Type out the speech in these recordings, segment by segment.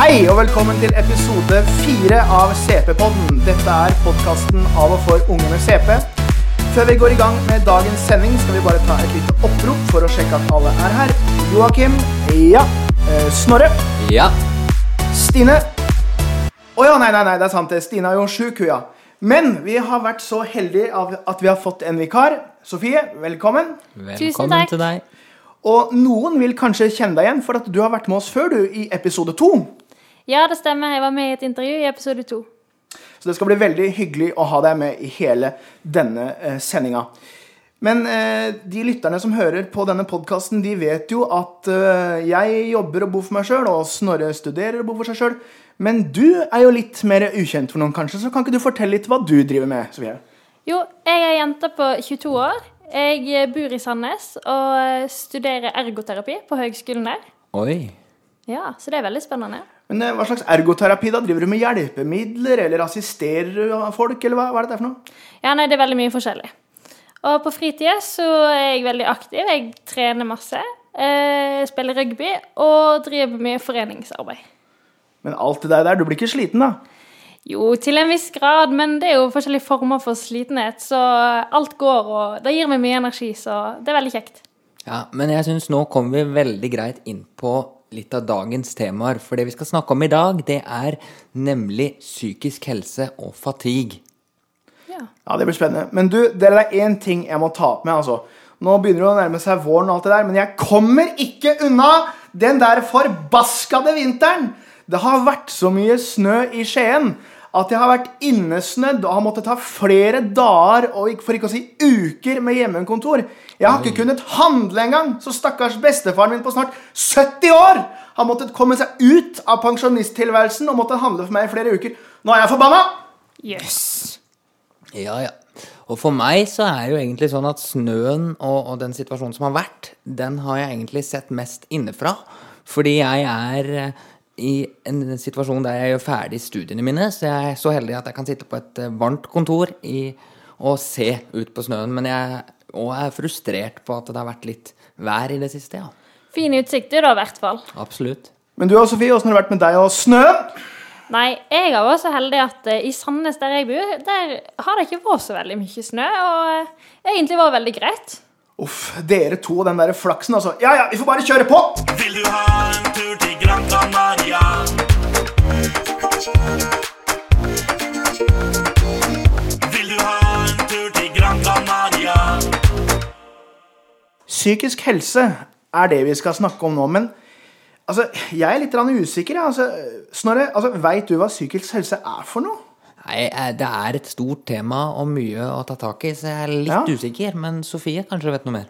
Hei og velkommen til episode fire av CP-podden. Dette er podkasten av og for unge med CP. Før vi går i gang med dagens sending, skal vi bare ta et lite opprop for å sjekke at alle er her. Joakim. Ja. Eh, Snorre. Ja. Stine. Å ja, nei, nei, nei, det er sant. det. Stine er jo sjuk, hun, ja. Men vi har vært så heldige av at vi har fått en vikar. Sofie, velkommen. Velkommen takk. til deg. Og noen vil kanskje kjenne deg igjen, for at du har vært med oss før, du, i episode to. Ja, det stemmer. Jeg var med i et intervju i episode to. Så det skal bli veldig hyggelig å ha deg med i hele denne eh, sendinga. Men eh, de lytterne som hører på denne podkasten, de vet jo at eh, jeg jobber og bor for meg sjøl, og Snorre studerer og bor for seg sjøl. Men du er jo litt mer ukjent for noen, kanskje, så kan ikke du fortelle litt hva du driver med? Sofie? Jo, jeg er jente på 22 år. Jeg eh, bor i Sandnes og eh, studerer ergoterapi på høgskolen der. Oi. Ja, Så det er veldig spennende. Men eh, Hva slags ergoterapi da? Driver du med hjelpemidler, eller assisterer du folk, eller hva, hva er det der for noe? Ja, nei, det er veldig mye forskjellig. Og på fritida så er jeg veldig aktiv. Jeg trener masse. Eh, spiller rugby og driver mye foreningsarbeid. Men alt det der, du blir ikke sliten, da? Jo, til en viss grad, men det er jo forskjellige former for slitenhet, så alt går, og det gir meg mye energi, så det er veldig kjekt. Ja, men jeg syns nå kommer vi veldig greit inn på litt av dagens temaer. For det vi skal snakke om i dag, det er nemlig psykisk helse og fatigue. Ja. Ja, det blir spennende. Men du, det er én ting jeg må ta opp med, altså. Nå begynner det å nærme seg våren og alt det der, men jeg kommer ikke unna den der forbaskede vinteren! Det har vært så mye snø i Skien at jeg har vært innesnødd og har måttet ta flere dager, og for ikke å si uker, med hjemmekontor. Jeg har ikke kunnet handle engang, så stakkars bestefaren min på snart 70 år har måttet komme seg ut av pensjonisttilværelsen og måtte handle for meg i flere uker. Nå er jeg forbanna! Yes. Ja, ja. Og for meg så er det jo egentlig sånn at snøen og, og den situasjonen som har vært, den har jeg egentlig sett mest innefra. Fordi jeg er i en situasjon der jeg gjør ferdig studiene mine, så jeg er så heldig at jeg kan sitte på et eh, varmt kontor i, og se ut på snøen. Men jeg og er frustrert på at det har vært litt vær i det siste, ja. Fine utsikter, da, i hvert fall. Absolutt. Men du og Sofie, åssen har det vært med deg og snø? Nei, jeg er også så heldig at eh, i Sandnes, der jeg bor, der har det ikke vært så veldig mye snø, og eh, egentlig var det veldig greit. Uff, dere to og den der flaksen, altså. Ja ja, vi får bare kjøre på! Vil du ha en tur til Gran Canaria? Psykisk helse er det vi skal snakke om nå, men altså, jeg er litt usikker. jeg, Altså, Snorre, altså, veit du hva psykisk helse er for noe? Nei, eh, det er et stort tema og mye å ta tak i, så jeg er litt Ja. usikker. Men Sofie kanskje vet noe mer?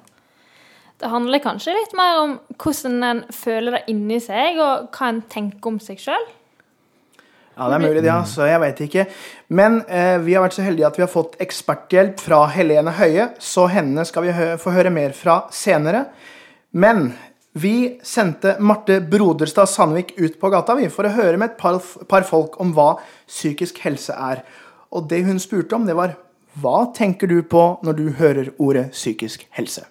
Det handler kanskje litt mer om hvordan en føler det inni seg, og hva en tenker om seg sjøl. Ja, det er mulig, ja. Så Jeg veit ikke. Men eh, vi har vært så heldige at vi har fått eksperthjelp fra Helene Høie, så henne skal vi hø få høre mer fra senere. Men vi sendte Marte Broderstad Sandvik ut på gata vi, for å høre med et par, par folk om hva psykisk helse er. Og det hun spurte om, det var hva tenker du på når du hører ordet psykisk helse?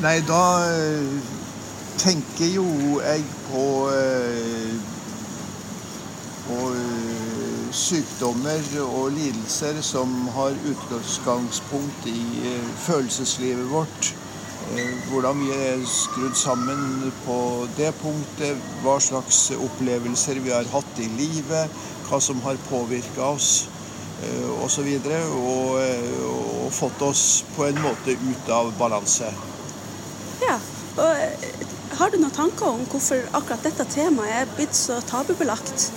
Nei, da eh, tenker jo jeg på eh, på eh, sykdommer og lidelser som har utgangspunkt i eh, følelseslivet vårt. Hvordan vi er skrudd sammen på det punktet, hva slags opplevelser vi har hatt i livet, hva som har påvirka oss osv. Og, og, og fått oss på en måte ut av balanse. Ja, og har du noen tanker om hvorfor akkurat dette temaet er blitt så tabubelagt?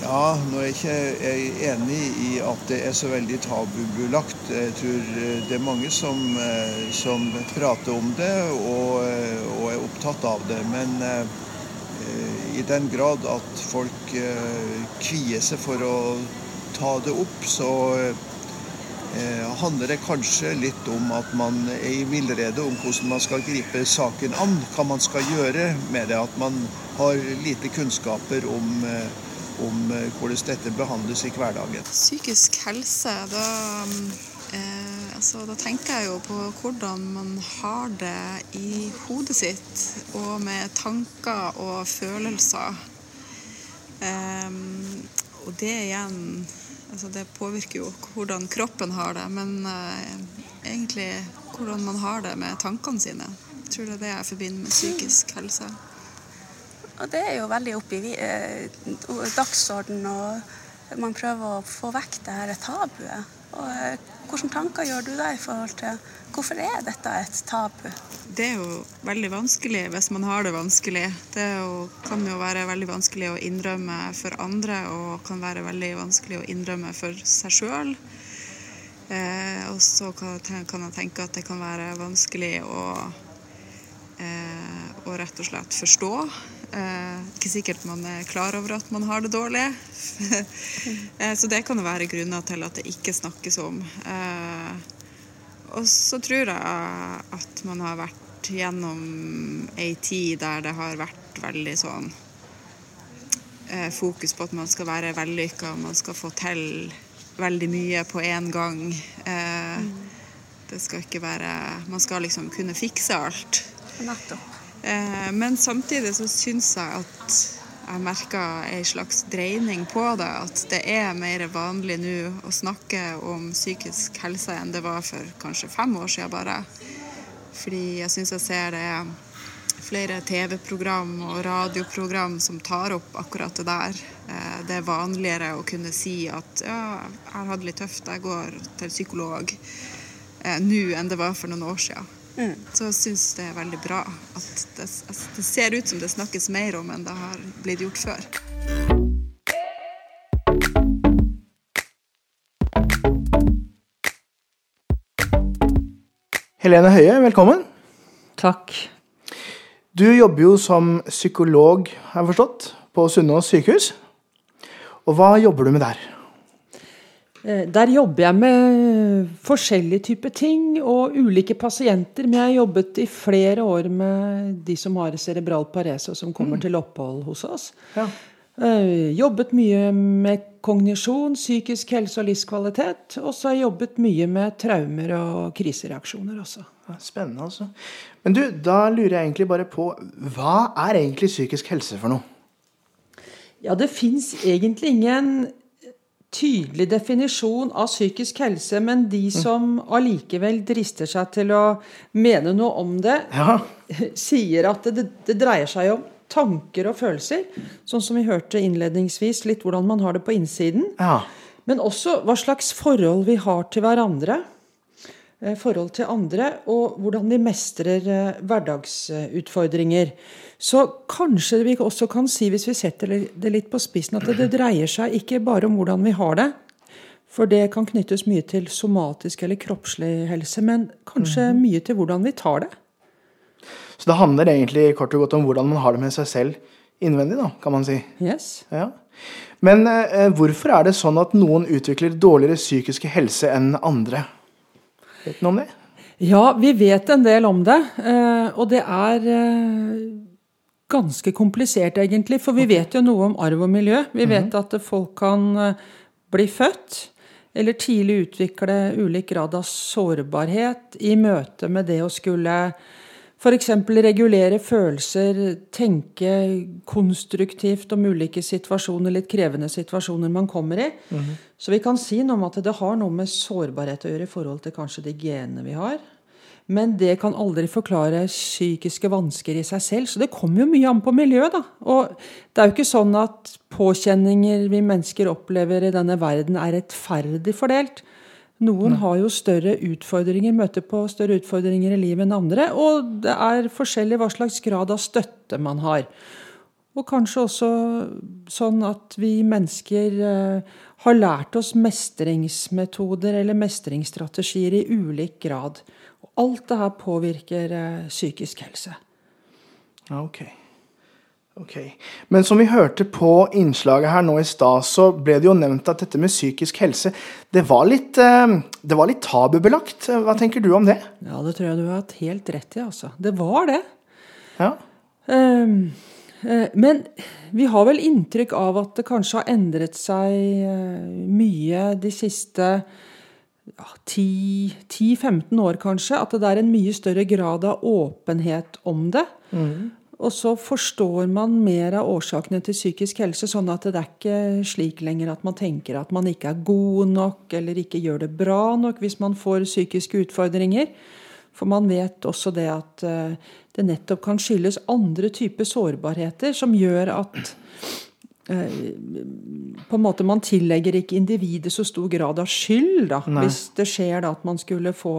Ja, nå er jeg ikke enig i at det er så veldig tabubelagt. Jeg tror eh, det er mange som, eh, som prater om det og, eh, og er opptatt av det. Men i den grad at folk kvier seg for å ta det opp, så handler det kanskje litt om at man er i villrede om hvordan man skal gripe saken an. Hva man skal gjøre med det. At man har lite kunnskaper om, eh, om eh, hvordan dette behandles i hverdagen. Psykisk helse, da, Eh, altså, da tenker jeg jo på hvordan man har det i hodet sitt, og med tanker og følelser. Eh, og det igjen altså Det påvirker jo hvordan kroppen har det, men eh, egentlig hvordan man har det med tankene sine. Jeg tror det er det jeg forbinder med psykisk helse. Og det er jo veldig oppe i eh, dagsorden, og man prøver å få vekk det her tabuet. Og eh, Hvilke tanker gjør du deg i forhold til hvorfor er dette et tabu? Det er jo veldig vanskelig hvis man har det vanskelig. Det jo, kan jo være veldig vanskelig å innrømme for andre, og kan være veldig vanskelig å innrømme for seg sjøl. Eh, og så kan jeg tenke at det kan være vanskelig å, eh, å rett og slett forstå. Eh, ikke sikkert man er klar over at man har det dårlig. eh, så det kan jo være grunner til at det ikke snakkes om. Eh, og så tror jeg at man har vært gjennom ei tid der det har vært veldig sånn eh, fokus på at man skal være vellykka, man skal få til veldig mye på én gang. Eh, det skal ikke være Man skal liksom kunne fikse alt. Nettopp. Eh, men samtidig så syns jeg at jeg merka ei slags dreining på det. At det er mer vanlig nå å snakke om psykisk helse enn det var for kanskje fem år siden bare. Fordi jeg syns jeg ser det er flere TV-program og radioprogram som tar opp akkurat det der. Eh, Det er vanligere å kunne si at ja, jeg har hatt det litt tøft, jeg går til psykolog eh, nå enn det var for noen år siden. Så jeg syns det er veldig bra at det, altså, det ser ut som det snakkes mer om enn det har blitt gjort før. Helene Høie, velkommen. Takk. Du jobber jo som psykolog, har jeg forstått, på Sunnaas sykehus. Og hva jobber du med der? Eh, Der jobber jeg med forskjellige typer ting og ulike pasienter. Men jeg har jobbet i flere år med de som har cerebral parese og som kommer til opphold hos oss. Ja. Eh, Jobbet mye med kognisjon, psykisk helse og livskvalitet. Og så har jeg jobbet mye med traumer og krisereaksjoner også. Spennende, altså. Men du, da lurer jeg egentlig bare på Hva er egentlig psykisk helse for noe? Ja, det fins egentlig ingen tydelig definisjon av psykisk helse, men de som allikevel drister seg til å mene noe om det, Ja, sier at det, det dreier seg om tanker og følelser. Sånn som vi hørte innledningsvis, litt hvordan man har det på innsiden. ja. Men også hva slags forhold vi har til hverandre. Eh, Forhold til andre, og hvordan vi mestrer eh, hverdagsutfordringer. Så kanskje vi også kan si, hvis vi setter det litt på spissen, at det, det dreier seg ikke bare om hvordan vi har det. For det kan knyttes mye til somatisk eller kroppslig helse, men kanskje mye til hvordan vi tar det. Så det handler egentlig kort og godt om hvordan man har det med seg selv innvendig, da, kan man si. Yes. Ja. Men eh, hvorfor er det sånn at noen utvikler dårligere psykiske helse enn andre? Vet noe om det? Ja, vi vet en del om det. eh, Og det er eh, ganske komplisert, egentlig. For vi vet jo noe om arv og miljø. Vi vet at folk kan eh, bli født eller tidlig utvikle ulik grad av sårbarhet i møte med det å skulle F.eks. regulere følelser, tenke konstruktivt om ulike situasjoner, litt krevende situasjoner man kommer i. Så vi kan si noe om at det har noe med sårbarhet å gjøre i forhold til kanskje de genene vi har. Men det kan aldri forklare psykiske vansker i seg selv. Så det kommer jo mye an på miljøet, da. Og det er jo ikke sånn at påkjenninger vi mennesker opplever i denne verden, er rettferdig fordelt. Noen har jo større utfordringer, møter på større utfordringer i livet enn andre. Og det er forskjellig hva slags grad av støtte man har. Og kanskje også sånn at vi mennesker eh, har lært oss mestringsmetoder eller mestringsstrategier i ulik grad. Og alt det her påvirker eh, psykisk helse. Ok. Ok. Men som vi hørte på innslaget her nå i stad, så ble det jo nevnt at dette med psykisk helse, det var litt, eh, det var litt tabubelagt. Hva tenker du om det? Ja, det tror jeg du har hatt helt rett i, altså. Det var det. Ja. Eh, Men vi har vel inntrykk av at det kanskje har endret seg eh, mye de siste ja, 10-15 år, kanskje, at det er en mye større grad av åpenhet om det. Og så forstår man mer av årsakene til psykisk helse, sånn at det er ikke slik lenger at man tenker at man ikke er god nok eller ikke gjør det bra nok hvis man får psykiske utfordringer. For man vet også det at eh, det nettopp kan skyldes andre typer sårbarheter som gjør at eh, på en måte Man tillegger ikke individet så stor grad av skyld da, hvis det skjer da at man skulle få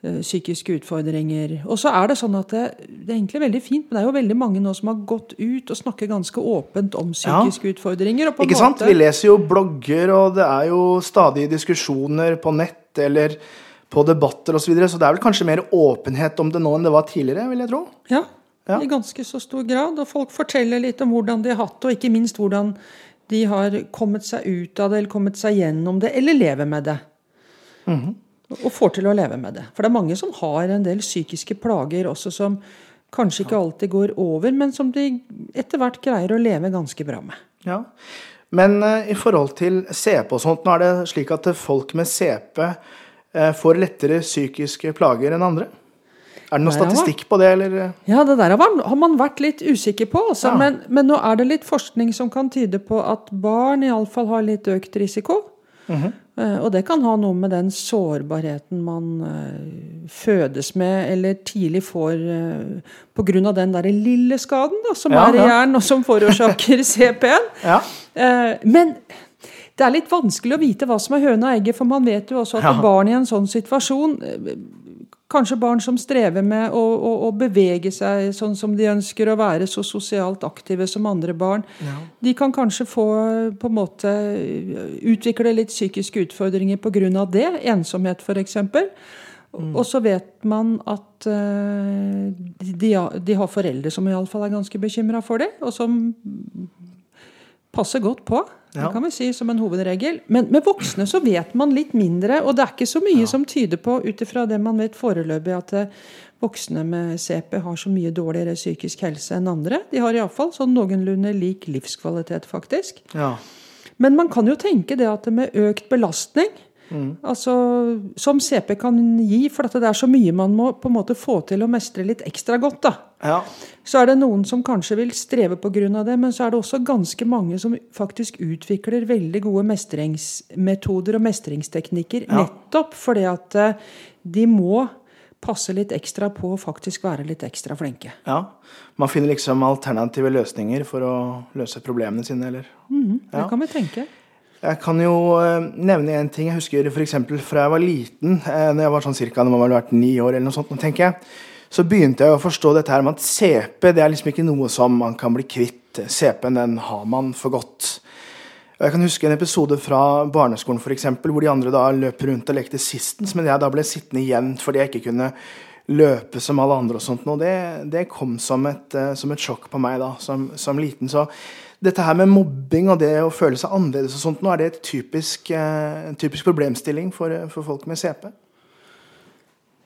psykiske utfordringer. Og så er det sånn at det, det er egentlig veldig fint, men det er jo veldig mange nå som har gått ut og snakker ganske åpent om psykiske utfordringer. Og på en Ikke sant? måte, Vi leser jo blogger, og det er jo stadig diskusjoner på nett eller på debatter osv., så, videre, så det er vel kanskje mer åpenhet om det nå enn det var tidligere, vil jeg tro. Ja, Ja. i ganske så stor grad. Og folk forteller litt om hvordan de har hatt det, og ikke minst hvordan de har kommet seg ut av det, eller kommet seg gjennom det, eller lever med det. Mhm. Og får til å leve med det. For det er mange som har en del psykiske plager også som kanskje ikke alltid går over, men som de etter hvert greier å leve ganske bra med. Ja. Men eh, i forhold til CP og sånt, nå er det slik at folk med CP eh, får lettere psykiske plager enn andre? Er det noen statistikk på det, eller? Ja, det der har man, vært litt usikker på. Altså. Ja. Men, men nå er det litt forskning som kan tyde på at barn iallfall har litt økt risiko. Mhm. Eh, Og det kan ha noe med den sårbarheten man eh, fødes med, eller tidlig får uh, pga. den der lille skaden da, som Ja, er i hjernen, og som forårsaker CP-en. Ja. Eh, men det er litt vanskelig å vite hva som er høna og egget, for man vet jo også at Ja. barn i en sånn situasjon eh, Kanskje barn som strever med å, å, å bevege seg sånn som de ønsker, å være så sosialt aktive som andre barn. De kan kanskje få på en måte utvikle litt psykiske utfordringer pga. det. Ensomhet, f.eks. Og så vet man at uh, de, de har foreldre som iallfall er ganske bekymra for det, og som passer godt på. Ja. Det kan vi si som en hovedregel. Men med voksne så vet man litt mindre, og det er ikke så mye som tyder på, ut ifra det man vet foreløpig, at eh, voksne med CP har så mye dårligere psykisk helse enn andre. De har iallfall sånn noenlunde lik livskvalitet, faktisk. ja. Men man kan jo tenke det at med økt belastning, altså, som CP kan gi, for at det er så mye man må på en måte få til å mestre litt ekstra godt, da. ja. Så er det noen som kanskje vil streve pga. det, men så er det også ganske mange som faktisk utvikler veldig gode mestringsmetoder og mestringsteknikker Ja. nettopp fordi at eh, de må passe litt ekstra på å faktisk være litt ekstra flinke. ja. Man finner liksom alternative løsninger for å løse problemene sine, eller? Det Ja. kan vi tenke. Jeg kan jo eh, nevne en ting. Jeg husker f.eks. fra jeg var liten, eh, når jeg var sånn cirka når man hadde vært ni år, eller noe sånt, tenker jeg, så begynte jeg å forstå dette her med at CP det er liksom ikke noe som man kan bli kvitt. CP-en den har man for godt. Jeg kan huske en episode fra barneskolen for eksempel, hvor de andre da løp rundt og lekte Sistens, men jeg da ble sittende igjen fordi jeg ikke kunne løpe som alle andre. og sånt. Og det, det kom som et, eh, som et sjokk på meg da, som, som liten. Så dette her med mobbing og det å føle seg annerledes og sånt, nå er det et typisk, eh, en typisk problemstilling for, eh, for folk med CP.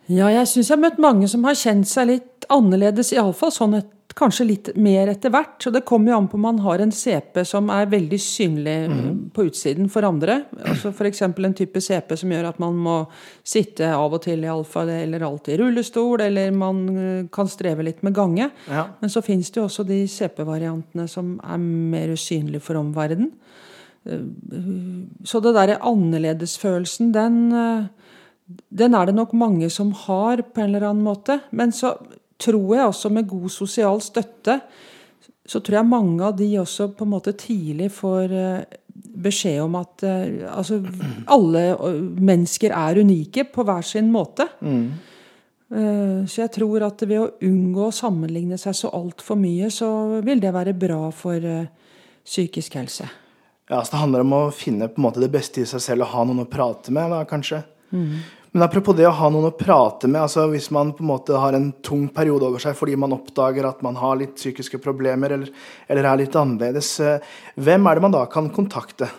Ja, jeg syns jeg har møtt mange som har kjent seg litt annerledes, iallfall sånn et, kanskje litt mer etter hvert. Så det kommer jo an på om man har en CP som er veldig synlig mm, på utsiden for andre. Altså F.eks. en type CP som gjør at man må sitte av og til i alfa eller alltid i rullestol, eller man eh, kan streve litt med gange. Ja. Men så fins det jo også de CP-variantene som er mer usynlige for omverdenen. Eh, Så det derre annerledesfølelsen, den den er det nok mange som har på en eller annen måte. Men så tror jeg også med god sosial støtte, så tror jeg mange av de også på en måte tidlig får eh, beskjed om at eh, altså, alle eh, mennesker er unike på hver sin måte. Mm. Så jeg tror at ved å unngå å sammenligne seg så altfor mye, så vil det være bra for psykisk helse. Ja, så Det handler om å finne på en måte det beste i seg selv og ha noen å prate med, da, kanskje. Men apropos det å ha noen å prate med, altså hvis man på en måte har en tung periode over seg fordi man oppdager at man har litt psykiske problemer eller, eller er litt annerledes, eh, hvem er det man da kan kontakte?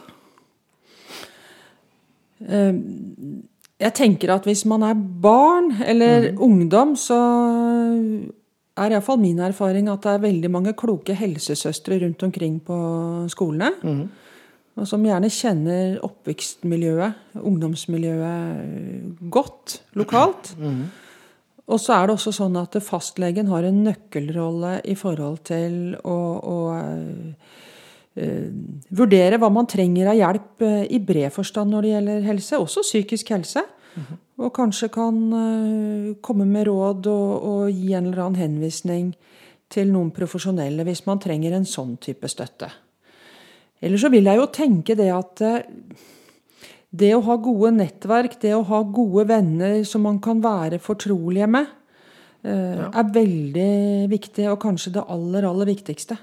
Eh, Jeg tenker at hvis man er barn eller ungdom, så er iallfall min erfaring at det er veldig mange kloke helsesøstre rundt omkring på skolene. Og som gjerne kjenner oppvekstmiljøet, ungdomsmiljøet, eh, godt lokalt. Og så er det også sånn at fastlegen har en nøkkelrolle i forhold til å, å eh, vurdere hva man trenger av hjelp eh, i bred forstand når det gjelder helse, også psykisk helse. Og kanskje kan eh, komme med råd og, og gi en eller annen henvisning til noen profesjonelle hvis man trenger en sånn type støtte. Eller så vil jeg jo tenke det at eh, det å ha gode nettverk, det å ha gode venner som man kan være fortrolige med, eh, er veldig viktig, og kanskje det aller, aller viktigste.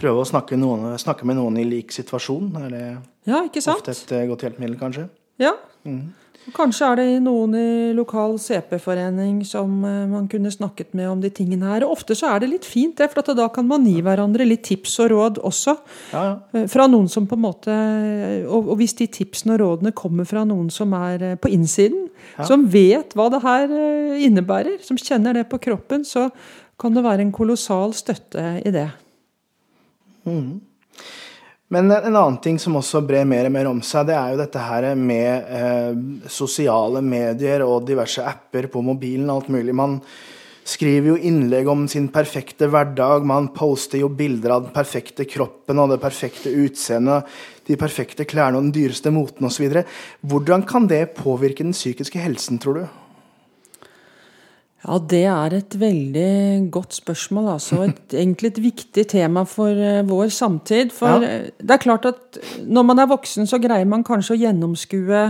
Prøve å snakke, noen, snakke med noen i lik situasjon. Er det Ja, ofte et eh, godt hjelpemiddel, kanskje? Ja. Og Kanskje er det noen i lokal CP-forening som eh, man kunne snakket med om de tingene her. Og ofte så er det litt fint, det, for at da kan man gi hverandre litt tips og råd også. Ja, ja. Eh, Fra noen som på en måte Og, og hvis de tipsene og rådene kommer fra noen som er eh, på innsiden, som vet hva det her eh, innebærer, som kjenner det på kroppen, så kan det være en kolossal støtte i det. Men en annen ting som også brer mer og mer om seg, det er jo dette her med eh, sosiale medier og diverse apper på mobilen og alt mulig. Man skriver jo innlegg om sin perfekte hverdag, man poster jo bilder av den perfekte kroppen og det perfekte utseendet, de perfekte klærne og den dyreste moten osv. Hvordan kan det påvirke den psykiske helsen, tror du? Ja, det er et veldig godt spørsmål. Altså. Et, egentlig et viktig tema for eh, vår samtid. For Ja. eh, det er klart at når man er voksen, så greier man kanskje å gjennomskue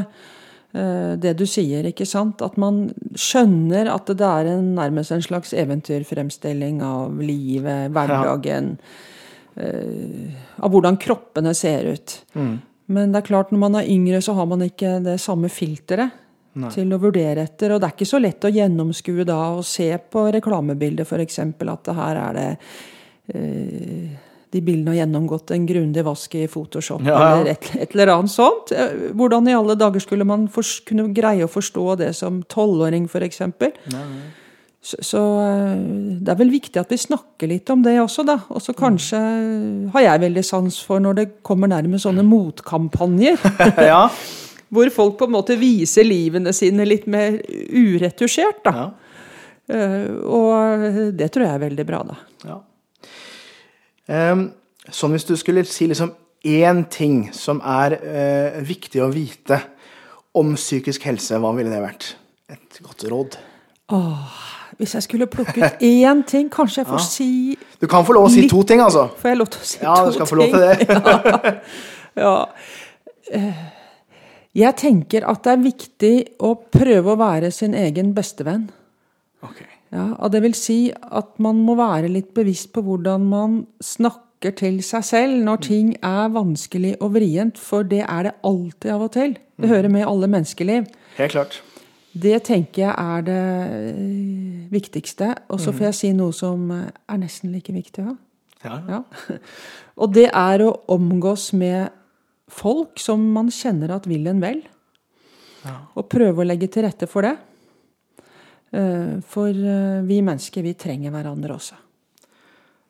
eh, det du sier, ikke sant? At man skjønner at det er en, nærmest en slags eventyrfremstilling av livet, hverdagen. eh, av hvordan kroppene ser ut. Men det er klart, når man er yngre, så har man ikke det samme filteret til å vurdere etter. Og det er ikke så lett å gjennomskue da og se på reklamebildet f.eks. at det her er det eh, de bildene har gjennomgått en grundig vask i Photoshop Ja, ja. eller et, et eller annet sånt. Eh, Hvordan i alle dager skulle man for, kunne greie å forstå det som tolvåring f.eks.? Så, så eh, det er vel viktig at vi snakker litt om det også, da. Og så kanskje har jeg veldig sans for når det kommer nærmest sånne motkampanjer. ja. Hvor folk på en måte viser livene sine litt mer uretusjert, da. ja. Uh, og det tror jeg er veldig bra, da. Ja. Um, sånn hvis du skulle si liksom én ting som er uh, viktig å vite om psykisk helse, hva ville det vært? Et godt råd. Åh, Hvis jeg skulle plukke ut én ting, kanskje jeg får si Du kan få lov å si Litt- to ting, altså. Får jeg lov til å si Ja, to du skal få lov til det. Ja. Eh, Jeg tenker at det er viktig å prøve å være sin egen bestevenn. Ok. Ja, og det vil si at man må være litt bevisst på hvordan man snakker til seg selv når ting er vanskelig og vrient, for det er det alltid av og til. Det hører med i alle menneskeliv. Helt klart. Det tenker jeg er det eh, viktigste. Og så får jeg si noe som eh, er nesten like viktig. Ja. Ja. Ja. Og det er å omgås med folk som man kjenner at vil en vel. Og prøve å legge til rette for det. Eh, For eh, vi mennesker, vi trenger hverandre også.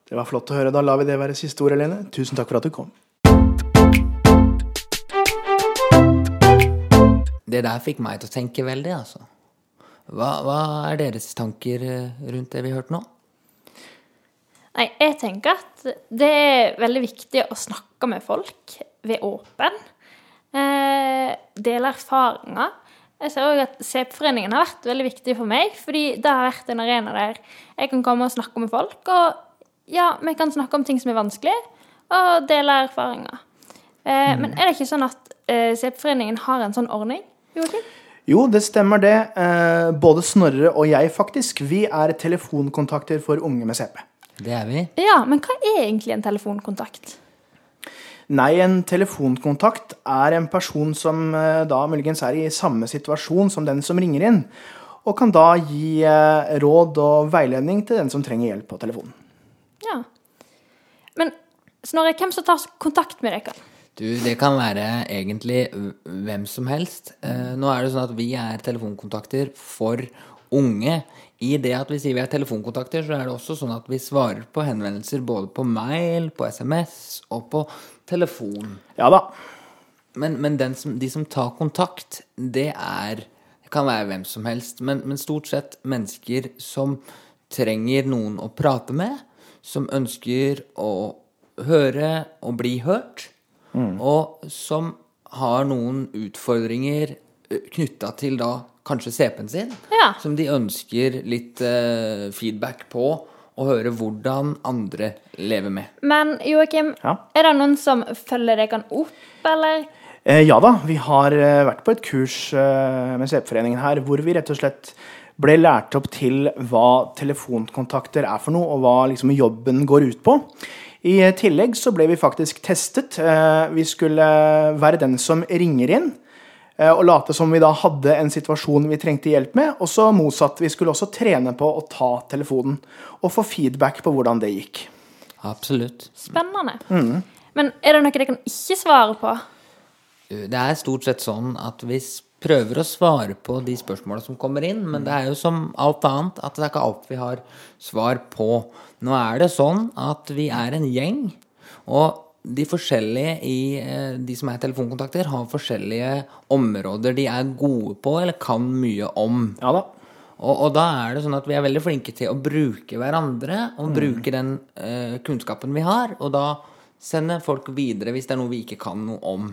Det var flott å høre. Da lar vi det være siste ord, Helene. Tusen takk for at du kom. Det der fikk meg til å tenke veldig, altså. Hva, hva er deres tanker eh, rundt det vi hørte nå? Nei, jeg tenker at det er veldig viktig å snakke med folk ved åpen. Eh, dele erfaringer. Jeg ser også at CEP-foreningen har vært veldig viktig for meg, fordi det har vært en arena der jeg kan komme og snakke med folk, og ja, vi kan snakke om ting som er vanskelig, og dele erfaringer. Eh, Men er det ikke sånn at eh, CEP-foreningen har en sånn ordning? Joakim? Jo, det stemmer det. Eh, både Snorre og jeg, faktisk. Vi er telefonkontakter for unge med CP. Det er vi. Ja, men hva er egentlig en telefonkontakt? Nei, en telefonkontakt er en person som eh, da muligens er i samme situasjon som den som ringer inn, og kan da gi eh, råd og veiledning til den som trenger hjelp på telefonen. Ja. Men Snorre, hvem som tar kontakt med dere? Du, det kan være egentlig hvem som helst. Eh, nå er det sånn at vi er telefonkontakter for unge. I det at vi sier vi er telefonkontakter, så er det også sånn at vi svarer på henvendelser både på mail, på SMS og på telefon. Ja da. Men, men den som, de som tar kontakt, det er Det kan være hvem som helst, men, men stort sett mennesker som trenger noen å prate med, som ønsker å høre og bli hørt, og som har noen utfordringer knytta til da kanskje CP-en sin, Ja. som de ønsker litt eh, feedback på, og høre hvordan andre lever med. Men Joakim, Ja. er det noen som følger deg opp, eller? Eh, ja da, vi har eh, vært på et kurs eh, med CP-foreningen her hvor vi rett og slett ble lært opp til hva telefonkontakter er for noe, og hva liksom jobben går ut på. I tillegg så ble vi faktisk testet. Eh, Vi skulle være den som ringer inn, og late som vi da hadde en situasjon vi trengte hjelp med. Og så motsatt, vi skulle også trene på å ta telefonen og få feedback på hvordan det gikk. Absolutt. Spennende. Mm. Men er det noe dere kan ikke svare på? Det er stort sett sånn at vi prøver å svare på de spørsmålene som kommer inn, men det er jo som alt annet at det er ikke alt vi har svar på. Nå er det sånn at vi er en gjeng, og de forskjellige i eh, de som er telefonkontakter, har forskjellige områder de er gode på eller kan mye om. Ja da. Og, og da er det sånn at vi er veldig flinke til å bruke hverandre og bruke den eh, kunnskapen vi har, og da sende folk videre hvis det er noe vi ikke kan noe om.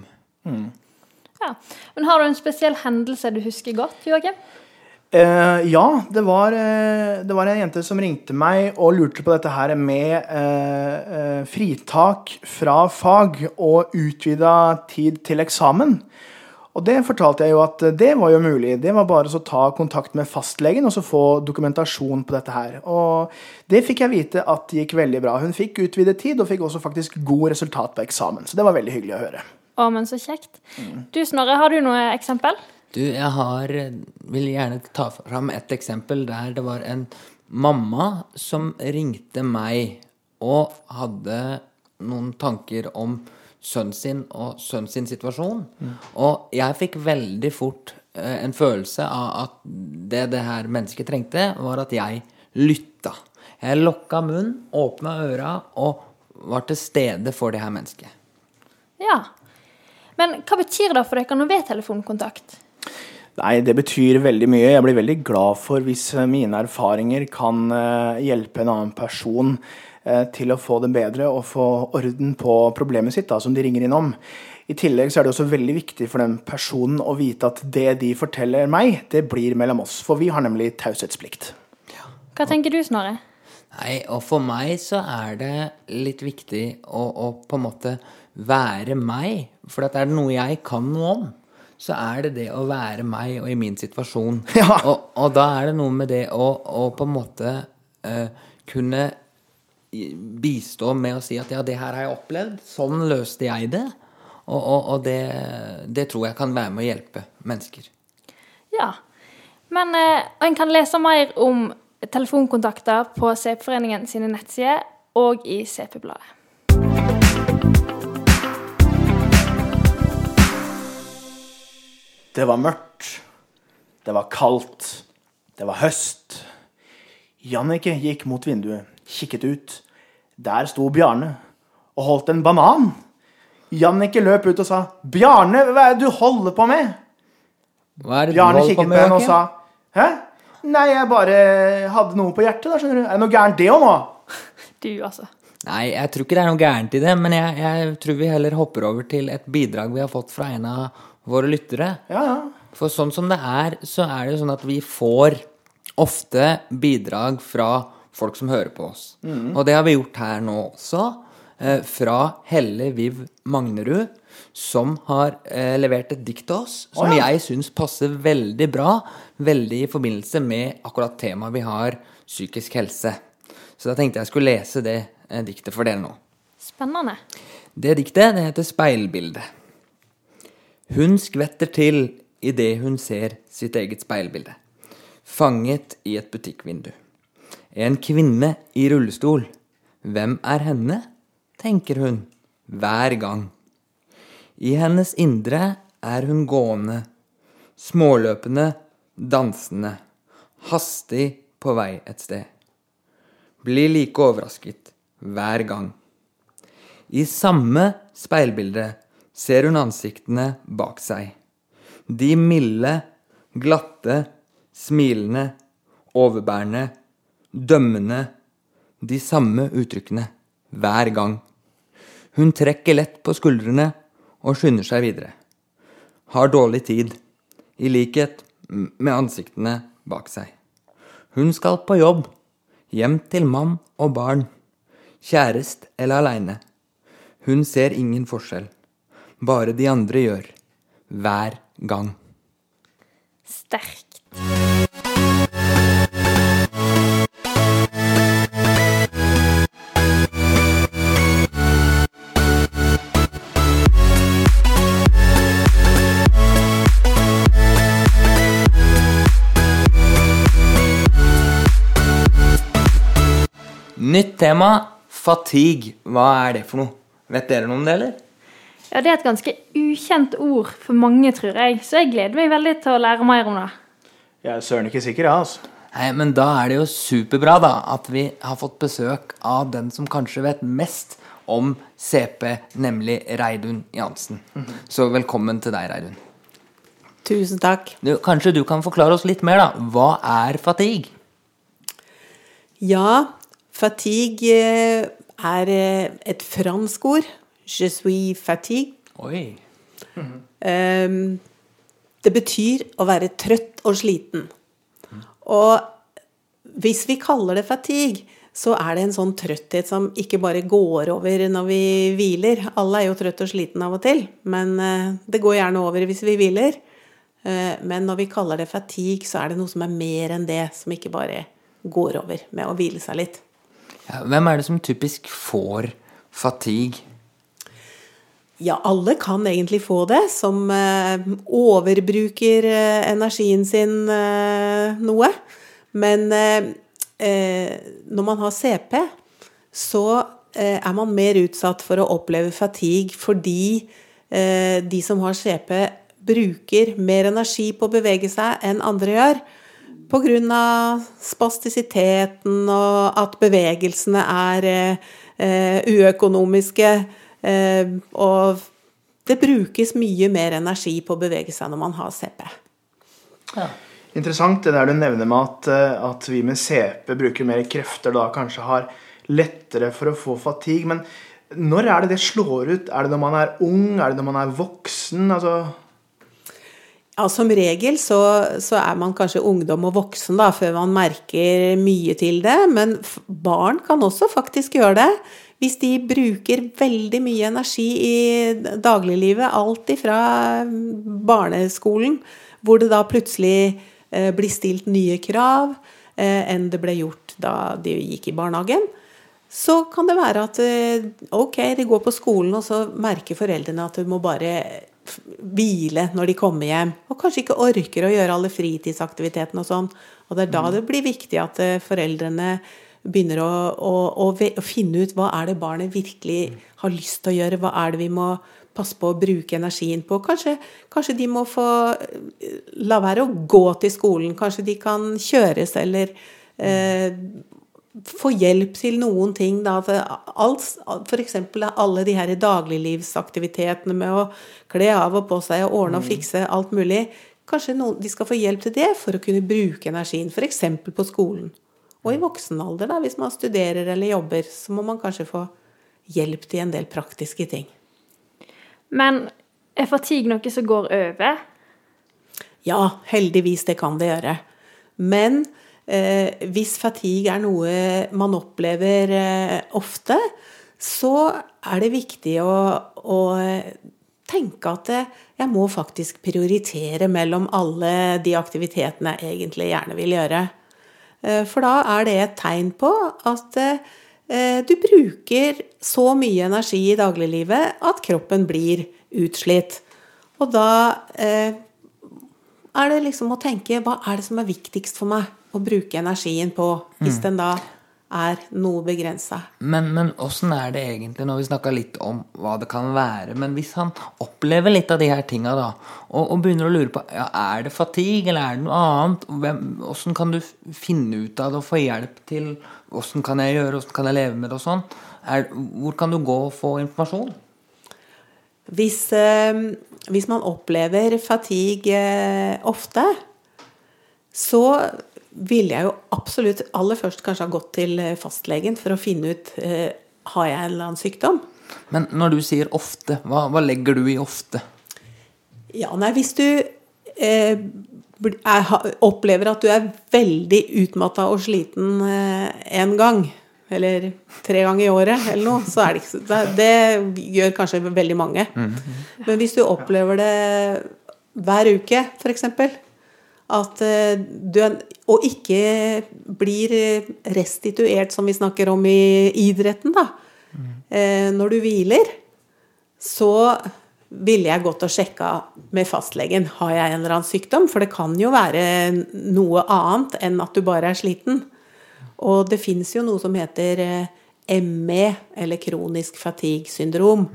Ja. Men har du en spesiell hendelse du husker godt, Joakim? Eh, ja, det var, uh, det var en jente som ringte meg og lurte på dette her med uh, fritak fra fag og utvida tid til eksamen. Og det fortalte jeg jo at det var jo mulig. Det var bare å ta kontakt med fastlegen og så få dokumentasjon på dette her. Og det fikk jeg vite at gikk veldig bra. Hun fikk utvidet tid og fikk også faktisk god resultat på eksamen. Så det var veldig hyggelig å høre. Å, men så kjekt. Du, Snorre, har du noe eksempel? Du, jeg har vil gjerne ta fram et eksempel der det var en mamma som ringte meg og hadde noen tanker om sønnen sin og sønnen sin situasjon. Og jeg fikk veldig fort eh, en følelse av at det det her mennesket trengte, var at jeg lytta. Jeg lokka munnen, åpna øra og var til stede for det her mennesket. Ja. Men hva betyr det for dere når ved telefonkontakt? Nei, det betyr veldig mye. Jeg blir veldig glad for hvis eh, mine erfaringer kan eh, hjelpe en annen person eh, til å få det bedre og få orden på problemet sitt, da, som de ringer inn om. I tillegg så er det også veldig viktig for den personen å vite at det de forteller meg, det blir mellom oss. For vi har nemlig taushetsplikt. Hva tenker du, Snorre? Nei, og for meg så er det litt viktig å, å på en måte være meg. For at er det noe jeg kan noe om, så er det det å være meg og i min situasjon. Ja. Og, og da er det noe med det å, å på en måte uh, kunne bistå med å si at ja, det her har jeg opplevd, sånn løste jeg det. Og, og, og det, det tror jeg kan være med å hjelpe mennesker. Ja. Men uh, en kan lese mer om telefonkontakter på CP-foreningen sine nettsider og i CP-bladet. Det var mørkt. Det var kaldt. Det var høst. Jannicke gikk mot vinduet, kikket ut. Der sto Bjarne og holdt en banan. Jannicke løp ut og sa, 'Bjarne, hva er det du holder på med?' Hva er det Bjarne du holder kikket på på henne og sa, 'Hæ? Nei, jeg bare hadde noe på hjertet, da, skjønner du. Er det noe gærent det òg nå?' Du, altså. Nei, jeg tror ikke det er noe gærent i det, men jeg, jeg tror vi heller hopper over til et bidrag vi har fått fra en av våre lyttere. Ja, ja. For sånn som det er, så er det jo sånn at vi får ofte bidrag fra folk som hører på oss. Og det har vi gjort her nå også. Eh, fra Helle Viv Magnerud, som har eh, levert et dikt til oss som oh, ja. jeg syns passer veldig bra. Veldig i forbindelse med akkurat temaet vi har, psykisk helse. Så da tenkte jeg skulle lese det eh, diktet for dere nå. Spennende. Det diktet det heter Speilbilde. Hun skvetter til idet hun ser sitt eget speilbilde. Fanget i et butikkvindu. En kvinne i rullestol. Hvem er henne? tenker hun hver gang. I hennes indre er hun gående, småløpende, dansende, hastig på vei et sted. Blir like overrasket hver gang. I samme speilbildet ser hun ansiktene bak seg. De milde, glatte, smilende, overbærende, dømmende. De samme uttrykkene hver gang. Hun trekker lett på skuldrene og skynder seg videre. Har dårlig tid, i likhet med ansiktene bak seg. Hun skal på jobb, hjem til mann og barn, kjærest eller aleine. Hun ser ingen forskjell, bare de andre gjør, hver gang. Sterkt. Nytt tema fatigue. Hva er det for noe? Vet dere noe om det, eller? Ja, Det er et ganske ukjent ord for mange, tror jeg, så jeg gleder meg veldig til å lære mer om det. Jeg er søren ikke sikker, jeg, altså. Nei, men da er det jo superbra da at vi har fått besøk av den som kanskje vet mest om CP, nemlig Reidun Jansen. Så velkommen til deg, Reidun. Tusen takk. Du, kanskje du kan forklare oss litt mer, da. Hva er fatigue? Ja, fatigue eh, er eh, et fransk ord. Je suis fatigue. Oi. Ehm, det betyr å være trøtt og sliten. Og hvis vi kaller det fatigue, så er det en sånn trøtthet som ikke bare går over når vi hviler. Alle er jo trøtt og sliten av og til, men uh, det går gjerne over hvis vi hviler. Eh, Men når vi kaller det fatigue, så er det noe som er mer enn det, som ikke bare går over med å hvile seg litt. Ja, hvem er det som typisk får fatigue? Ja, alle kan egentlig få det, som eh, overbruker eh, energien sin eh, noe. Men når man har CP, så er man mer utsatt for å oppleve fatigue fordi de som har CP, bruker mer energi på å bevege seg enn andre gjør. Pga. spastisiteten og at bevegelsene er uøkonomiske. Eh, og det brukes mye mer energi på å bevege seg når man har CP. Interessant det der du nevner med at, eh, at vi med CP bruker mer krefter, da kanskje har lettere for å få fatigue. Men når er det det slår ut? Er det når man er ung? Er det når man er voksen? Altså, Ja, Som regel så, så er man kanskje ungdom og voksen da, før man merker mye til det, men barn kan også faktisk gjøre det. Hvis de bruker veldig mye energi i dagliglivet, alt ifra barneskolen, hvor det da plutselig eh, blir stilt nye krav eh, enn det ble gjort da de gikk i barnehagen, så kan det være at eh, ok, de går på skolen, og så merker foreldrene at de må bare hvile når de kommer hjem, og kanskje ikke orker å gjøre alle fritidsaktivitetene og sånn. Og det er da det blir viktig at foreldrene begynner å, å, å, å finne ut hva er det barnet virkelig har lyst til å gjøre, hva er det vi må passe på å bruke energien på. Kanskje, kanskje de må få eh, la være å gå til skolen, kanskje de kan kjøres eller eh, få hjelp til noen ting. Da. Eksempel alle de her dagliglivsaktivitetene med å kle av og på seg og ordne og fikse alt mulig. Kanskje noen, de skal få hjelp til det for å kunne bruke energien, f.eks. på skolen. Og i voksen alder, da, hvis man studerer eller jobber, så må man kanskje få hjelp til en del praktiske ting. Men er fatigue noe som går over? Ja, heldigvis det kan det gjøre. Men eh, hvis fatigue er noe man opplever eh, ofte, så er det viktig å, å tenke at eh, jeg må faktisk prioritere mellom alle de aktivitetene jeg egentlig gjerne vil gjøre. Eh, For da er det et tegn på at eh, du bruker så mye energi i dagliglivet at kroppen blir utslitt. Og da eh, er det liksom å tenke hva er det som er viktigst for meg å bruke energien på, hvis den da er noe begrensa. Men, men åssen er det egentlig, når vi snakka litt om hva det kan være Men hvis han opplever litt av de her tinga, da, og, og begynner å lure på ja, er det fatigue, eller er det noe annet, åssen kan du finne ut av det og få hjelp til Åssen kan jeg gjøre, åssen kan jeg leve med det og sånn? Hvor kan du gå og få informasjon? Hvis, eh, hvis man opplever fatigue eh, ofte, så ville jeg jo absolutt aller først kanskje ha gått til eh, fastlegen for å finne ut eh, har jeg en eller annen sykdom. Men når du sier ofte, hva, hva legger du i ofte? Ja, nei, hvis du eh, er, opplever at du er veldig utmatta og sliten eh, en gang, eller tre ganger i året, eller noe, så er det ikke så Det, det gjør kanskje veldig mange. Men hvis du opplever det hver uke, f.eks., at eh, du og ikke blir restituert, som vi snakker om i idretten, da, Mm. når du hviler, så ville jeg gått og sjekka med fastlegen har jeg en eller annen sykdom. For det kan jo være noe annet enn at du bare er sliten. Og det fins jo noe som heter eh, ME, eller kronisk fatigue-syndrom,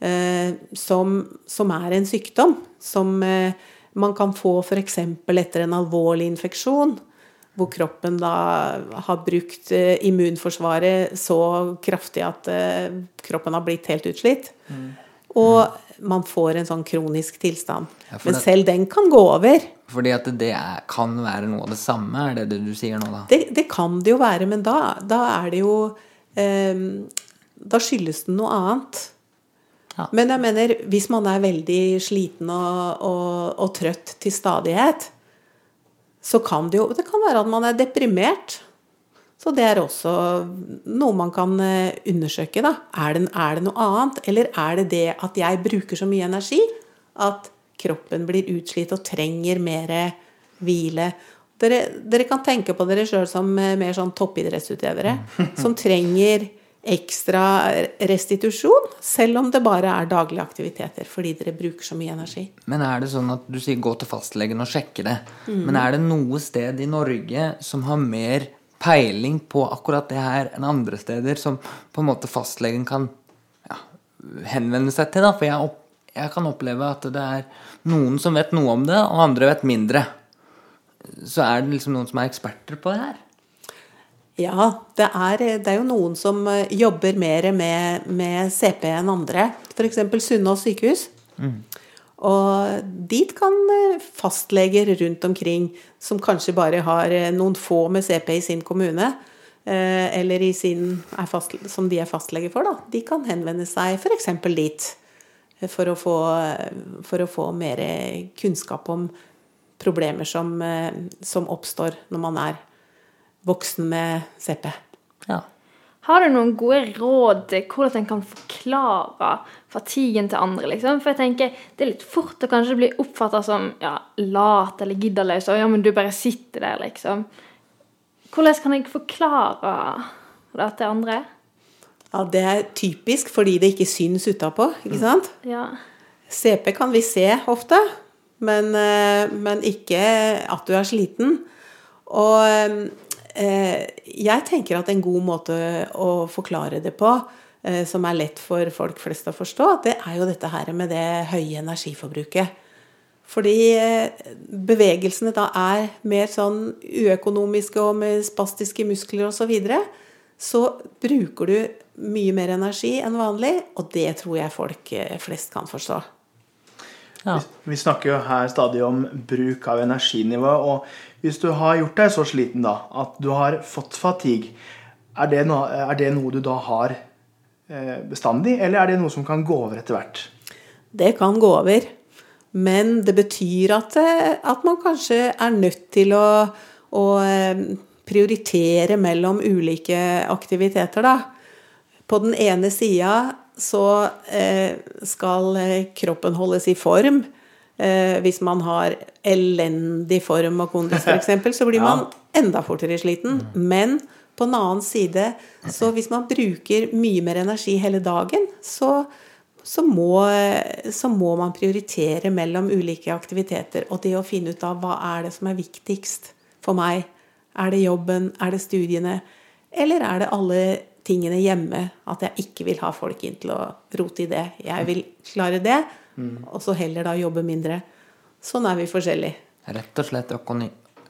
eh, som, som er en sykdom som man kan få f.eks. etter en alvorlig infeksjon. Hvor kroppen da har brukt eh, immunforsvaret så kraftig at eh, kroppen har blitt helt utslitt. Og man får en sånn kronisk tilstand. Ja, Men selv den kan gå over. Fordi at det er, kan være noe av det samme, er det det du sier nå, da? Det, det kan det jo være, men da, da er det jo eh, Da skyldes det noe annet. Ja. Men jeg mener, hvis man er veldig sliten og, og, og trøtt til stadighet, så kan det jo Det kan være at man er deprimert. Så det er også noe man kan eh, undersøke, da. Er det, er det noe annet? Eller er det det at jeg bruker så mye energi at kroppen blir utslitt og trenger mer hvile? Dere, dere kan tenke på dere sjøl som eh, mer sånn toppidrettsutøvere. Som trenger ekstra restitusjon, selv om det bare er daglige aktiviteter. Fordi dere bruker så mye energi. Men er det sånn at du sier gå til fastlegen og sjekke det? Men er det noe sted i Norge som har mer peiling på akkurat det her enn andre steder, som på en måte fastlegen kan ja, henvende seg til? da? For jeg, opp, jeg kan oppleve at det er noen som vet noe om det, og andre vet mindre. Så er det liksom noen som er eksperter på det her. Ja, det er, det er jo noen som eh, jobber mer med, med CP enn andre. F.eks. Sunnaas sykehus. Og dit kan eh, fastleger rundt omkring, som kanskje bare har eh, noen få med CP i sin kommune, eller i sin, fast, som de er fastlege for, da, de kan henvende seg f.eks. dit. For å, få, for å få mer kunnskap om problemer som, som oppstår når man er voksen med CP. Ja. Har du noen gode råd til hvordan en kan forklare fatiguen til andre? liksom? For jeg tenker, Det er litt fort å kanskje bli oppfatta som ja, lat eller giddeløs. Og ja, men du bare sitter der, liksom. Hvordan kan jeg forklare det til andre? Ja, Det er typisk fordi det ikke syns utapå, ikke sant? Ja. CP kan vi se ofte, men, eh, men ikke at du er sliten. Og eh, jeg tenker at en god måte å forklare det på, eh, som er lett for folk flest å forstå, det er jo dette her med det høye energiforbruket. Fordi eh, bevegelsene da er mer sånn uøkonomiske og med spastiske muskler osv. Så, videre, så bruker du mye mer energi enn vanlig, og det tror jeg folk eh, flest kan forstå. Ja. Vi snakker jo her stadig om bruk av energinivå. Og hvis du har gjort deg så sliten da, at du har fått fatigue, er det noe, er det noe du da har eh, bestandig, eller er det noe som kan gå over etter hvert? Det kan gå over. Men det betyr at, eh, at man kanskje er nødt til å, å eh, prioritere mellom ulike aktiviteter, da. På den ene sida så eh, skal eh, kroppen holdes i form. Eh, hvis man har elendig form og kondis f.eks., så blir man enda fortere sliten. Men på den annen side, så hvis man bruker mye mer energi hele dagen, så, så, må, så må man prioritere mellom ulike aktiviteter. Og det å finne ut av hva er det som er viktigst for meg. Er det jobben? Er det studiene? Eller er det alle tingene hjemme? At jeg ikke vil ha folk inn til å rote i det. Jeg vil klare det, og så heller da jobbe mindre. Sånn er vi forskjellige. Rett og slett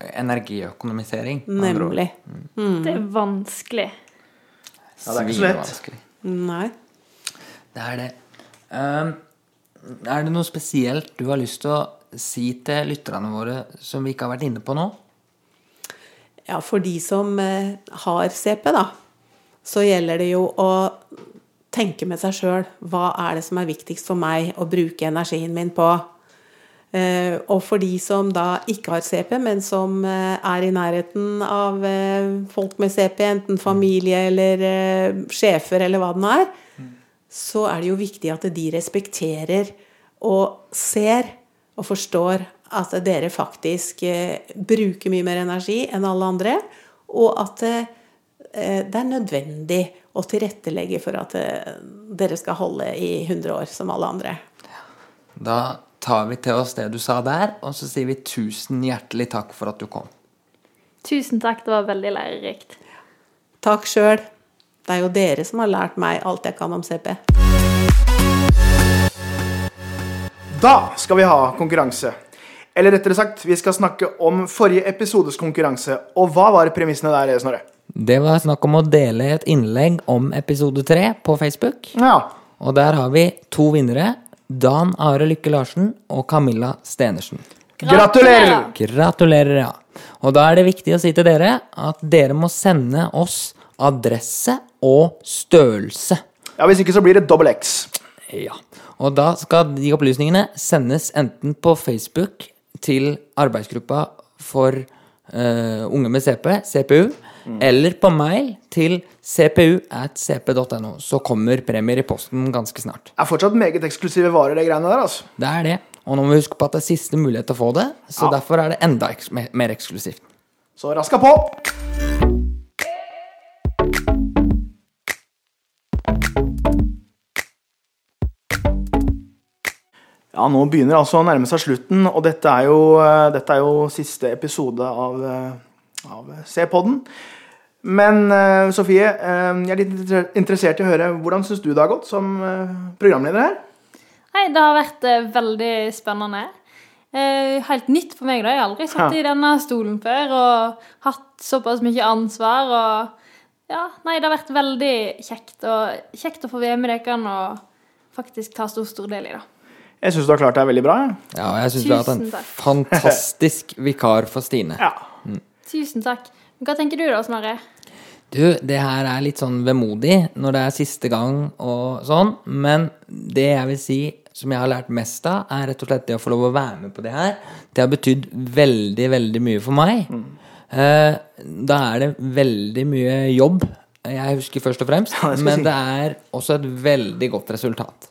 energiøkonomisering. Nemlig. Mm. Nemlig. Det er vanskelig. Ja, det er ikke så lett. Nei. Det er det. Um, Er det noe spesielt du har lyst til å si til lytterne våre som vi ikke har vært inne på nå? Ja, for de som eh, har CP, da, så gjelder det jo å tenke med seg sjøl hva er det som er viktigst for meg å bruke energien min på. Eh, og for de som da ikke har CP, men som eh, er i nærheten av eh, folk med CP, enten familie eller sjefer eller hva det nå er, så er det jo viktig at de respekterer og ser og forstår at dere faktisk bruker mye mer energi enn alle andre, og at det er nødvendig å tilrettelegge for at eh, dere skal holde i 100 år som alle andre. Da tar vi til oss det du sa der, og så sier vi tusen hjertelig takk for at du kom. Tusen takk, det var veldig lærerikt. Takk sjøl. Det er jo dere som har lært meg alt jeg kan om CP. Da skal vi ha konkurranse. Eller rettere sagt, vi skal snakke om forrige episodes konkurranse. Og hva var premissene der, Snorre? Det var snakk om å dele et innlegg om episode tre på Facebook. Ja. Og der har vi to vinnere. Dan Are Lykke Larsen og Camilla Stenersen. Gratulerer! Gratulerer, ja. Og da er det viktig å si til dere at dere må sende oss adresse og størrelse. Ja, Hvis ikke så blir det dobbel X. Ja. Og da skal de opplysningene sendes enten på Facebook til arbeidsgruppa for uh, unge med CP, CPU, eller på mail til cpu at cp.no. Så kommer premier i posten ganske snart. Det er fortsatt meget eksklusive varer, det greiene der. altså. Det er det. Og nå må vi huske på at det er siste mulighet til å få det, så Ja. derfor er det enda eks mer eksklusivt. Så raska på! Ja, nå begynner det altså å nærme seg slutten, og dette er jo, eh, dette er jo siste episode av, eh, av C-podden. Men eh, Sofie, eh, jeg er litt interessert i å høre hvordan syns du det har gått som eh, programleder her? Nei, det har vært eh, veldig spennende. Eh, helt nytt for meg. da. Jeg har aldri sittet Ja. i denne stolen før og hatt såpass mye ansvar. og ja, Nei, det har vært veldig kjekt, og kjekt å få være med dere og faktisk ta stor, stor del i det. Jeg syns du har klart deg veldig bra. Ja, jeg syns du har hatt en takk. fantastisk vikar for Stine. Ja. Tusen takk. Hva tenker du da, Snorre? Du, det her er litt sånn vemodig når det er siste gang og sånn, men det jeg vil si som jeg har lært mest av, er rett og slett det å få lov å være med på det her. Det har betydd veldig, veldig mye for meg. Eh, da er det veldig mye jobb, jeg husker først og fremst, Ja, men si. det er også et veldig godt resultat,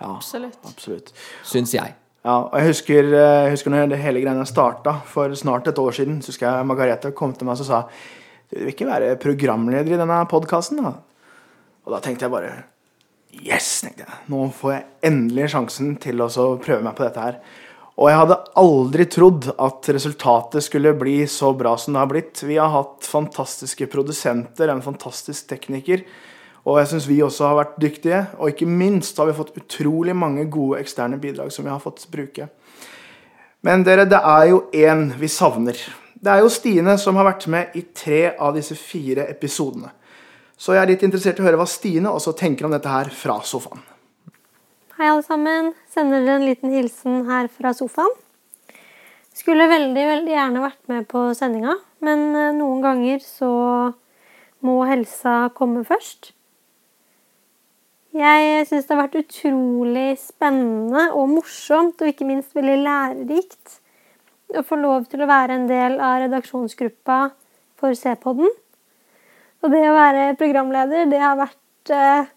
ja. Absolutt. Absolutt. syns jeg. Ja, og jeg husker, eh, jeg husker når det hele greiene starta for snart et år siden. Så husker jeg Margarete kom til meg og sa du vil ikke være programleder i denne podkasten. da? Og da tenkte jeg bare Yes! tenkte jeg. Nå får jeg endelig sjansen til å prøve meg på dette her. Og jeg hadde aldri trodd at resultatet skulle bli så bra som det har blitt. Vi har hatt fantastiske produsenter, en fantastisk tekniker. Og jeg syns vi også har vært dyktige. Og ikke minst har vi fått utrolig mange gode eksterne bidrag som vi har fått bruke. Men dere, det er jo én vi savner. Det er jo Stine som har vært med i tre av disse fire episodene. Så jeg er litt interessert i å høre hva Stine også tenker om dette her fra sofaen. Hei, alle sammen. Sender dere en liten hilsen her fra sofaen. Skulle veldig, veldig gjerne vært med på sendinga, men eh, noen ganger så må helsa komme først. Jeg syns det har vært utrolig spennende og morsomt, og ikke minst veldig lærerikt, å få lov til å være en del av redaksjonsgruppa for C-podden. Og det å være programleder, det har vært eh,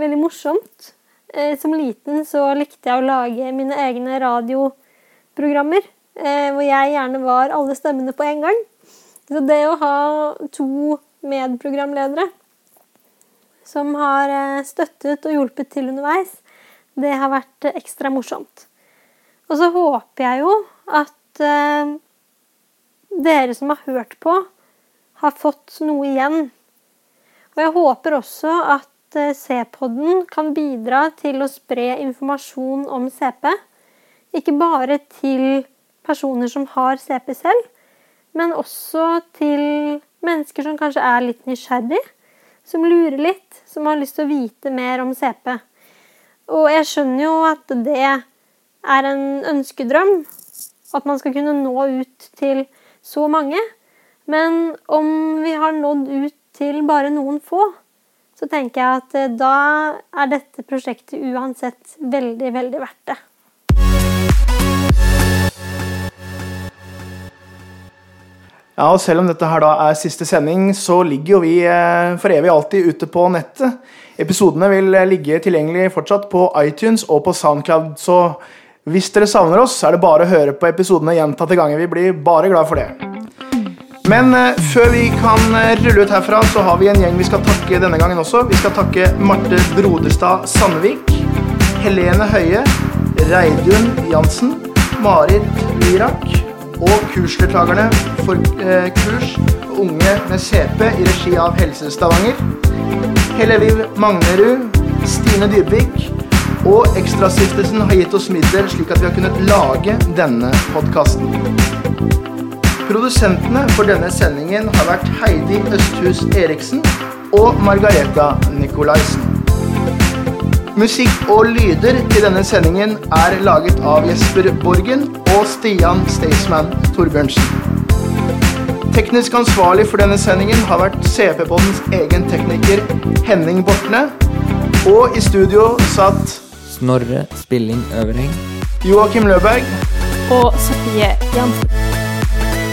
veldig morsomt. Eh, som liten så likte jeg å lage mine egne radioprogrammer, eh, hvor jeg gjerne var alle stemmene på en gang. Så det å ha to medprogramledere som har eh, støttet og hjulpet til underveis, det har vært eh, ekstra morsomt. Og så håper jeg jo at eh, dere som har hørt på, har fått noe igjen. Og jeg håper også at C-podden kan bidra til å spre informasjon om CP. Ikke bare til personer som har CP selv, men også til mennesker som kanskje er litt nysgjerrig, som lurer litt, som har lyst til å vite mer om CP. Og jeg skjønner jo at det er en ønskedrøm. At man skal kunne nå ut til så mange. Men om vi har nådd ut til bare noen få, så tenker jeg at eh, da er dette prosjektet uansett veldig, veldig verdt det. Ja, og Selv om dette her da er siste sending, så ligger jo vi eh, for evig alltid ute på nettet. Episodene vil eh, ligge tilgjengelig fortsatt på iTunes og på Soundcloud. Så hvis dere savner oss, så er det bare å høre på episodene gjentatte ganger. Vi blir bare glad for det. Men eh, før vi kan rulle ut herfra, så har vi en gjeng vi skal takke denne gangen også. Vi skal takke Marte Brodestad Sandvik, Helene Høie, Reidun Jansen, Marit Lirak og kursdeltakerne for eh, kurs Unge med CP i regi av Helse Stavanger. Helleviv Magnerud, Stine Dybvik og Ekstrastiftelsen har gitt oss midler slik at vi har kunnet lage denne podkasten. Produsentene for denne sendingen har vært Heidi Østhus Eriksen og Margareta Nikolaisen. Musikk og lyder til denne sendingen er laget av Jesper Borgen og Stian Staysman Torbjørnsen. Teknisk ansvarlig for denne sendingen har vært CP-båndens egen tekniker Henning Bortne. Og i studio satt Snorre Spilling Øverheng. Joakim Løberg. Og Sofie Jansen.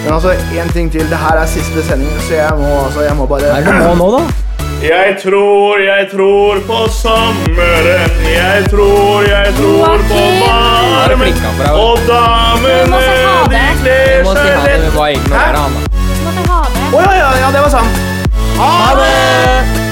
Men altså, én ting til. Det her er siste sending, så jeg må, altså, jeg må bare Hva er det du må nå, da? Jeg tror, jeg tror på sommeren. Jeg tror, jeg tror på! Varmen. Og damene, de. Kler seg lett. Hæ? Å ja, ja, ja, det var sant. Ha det!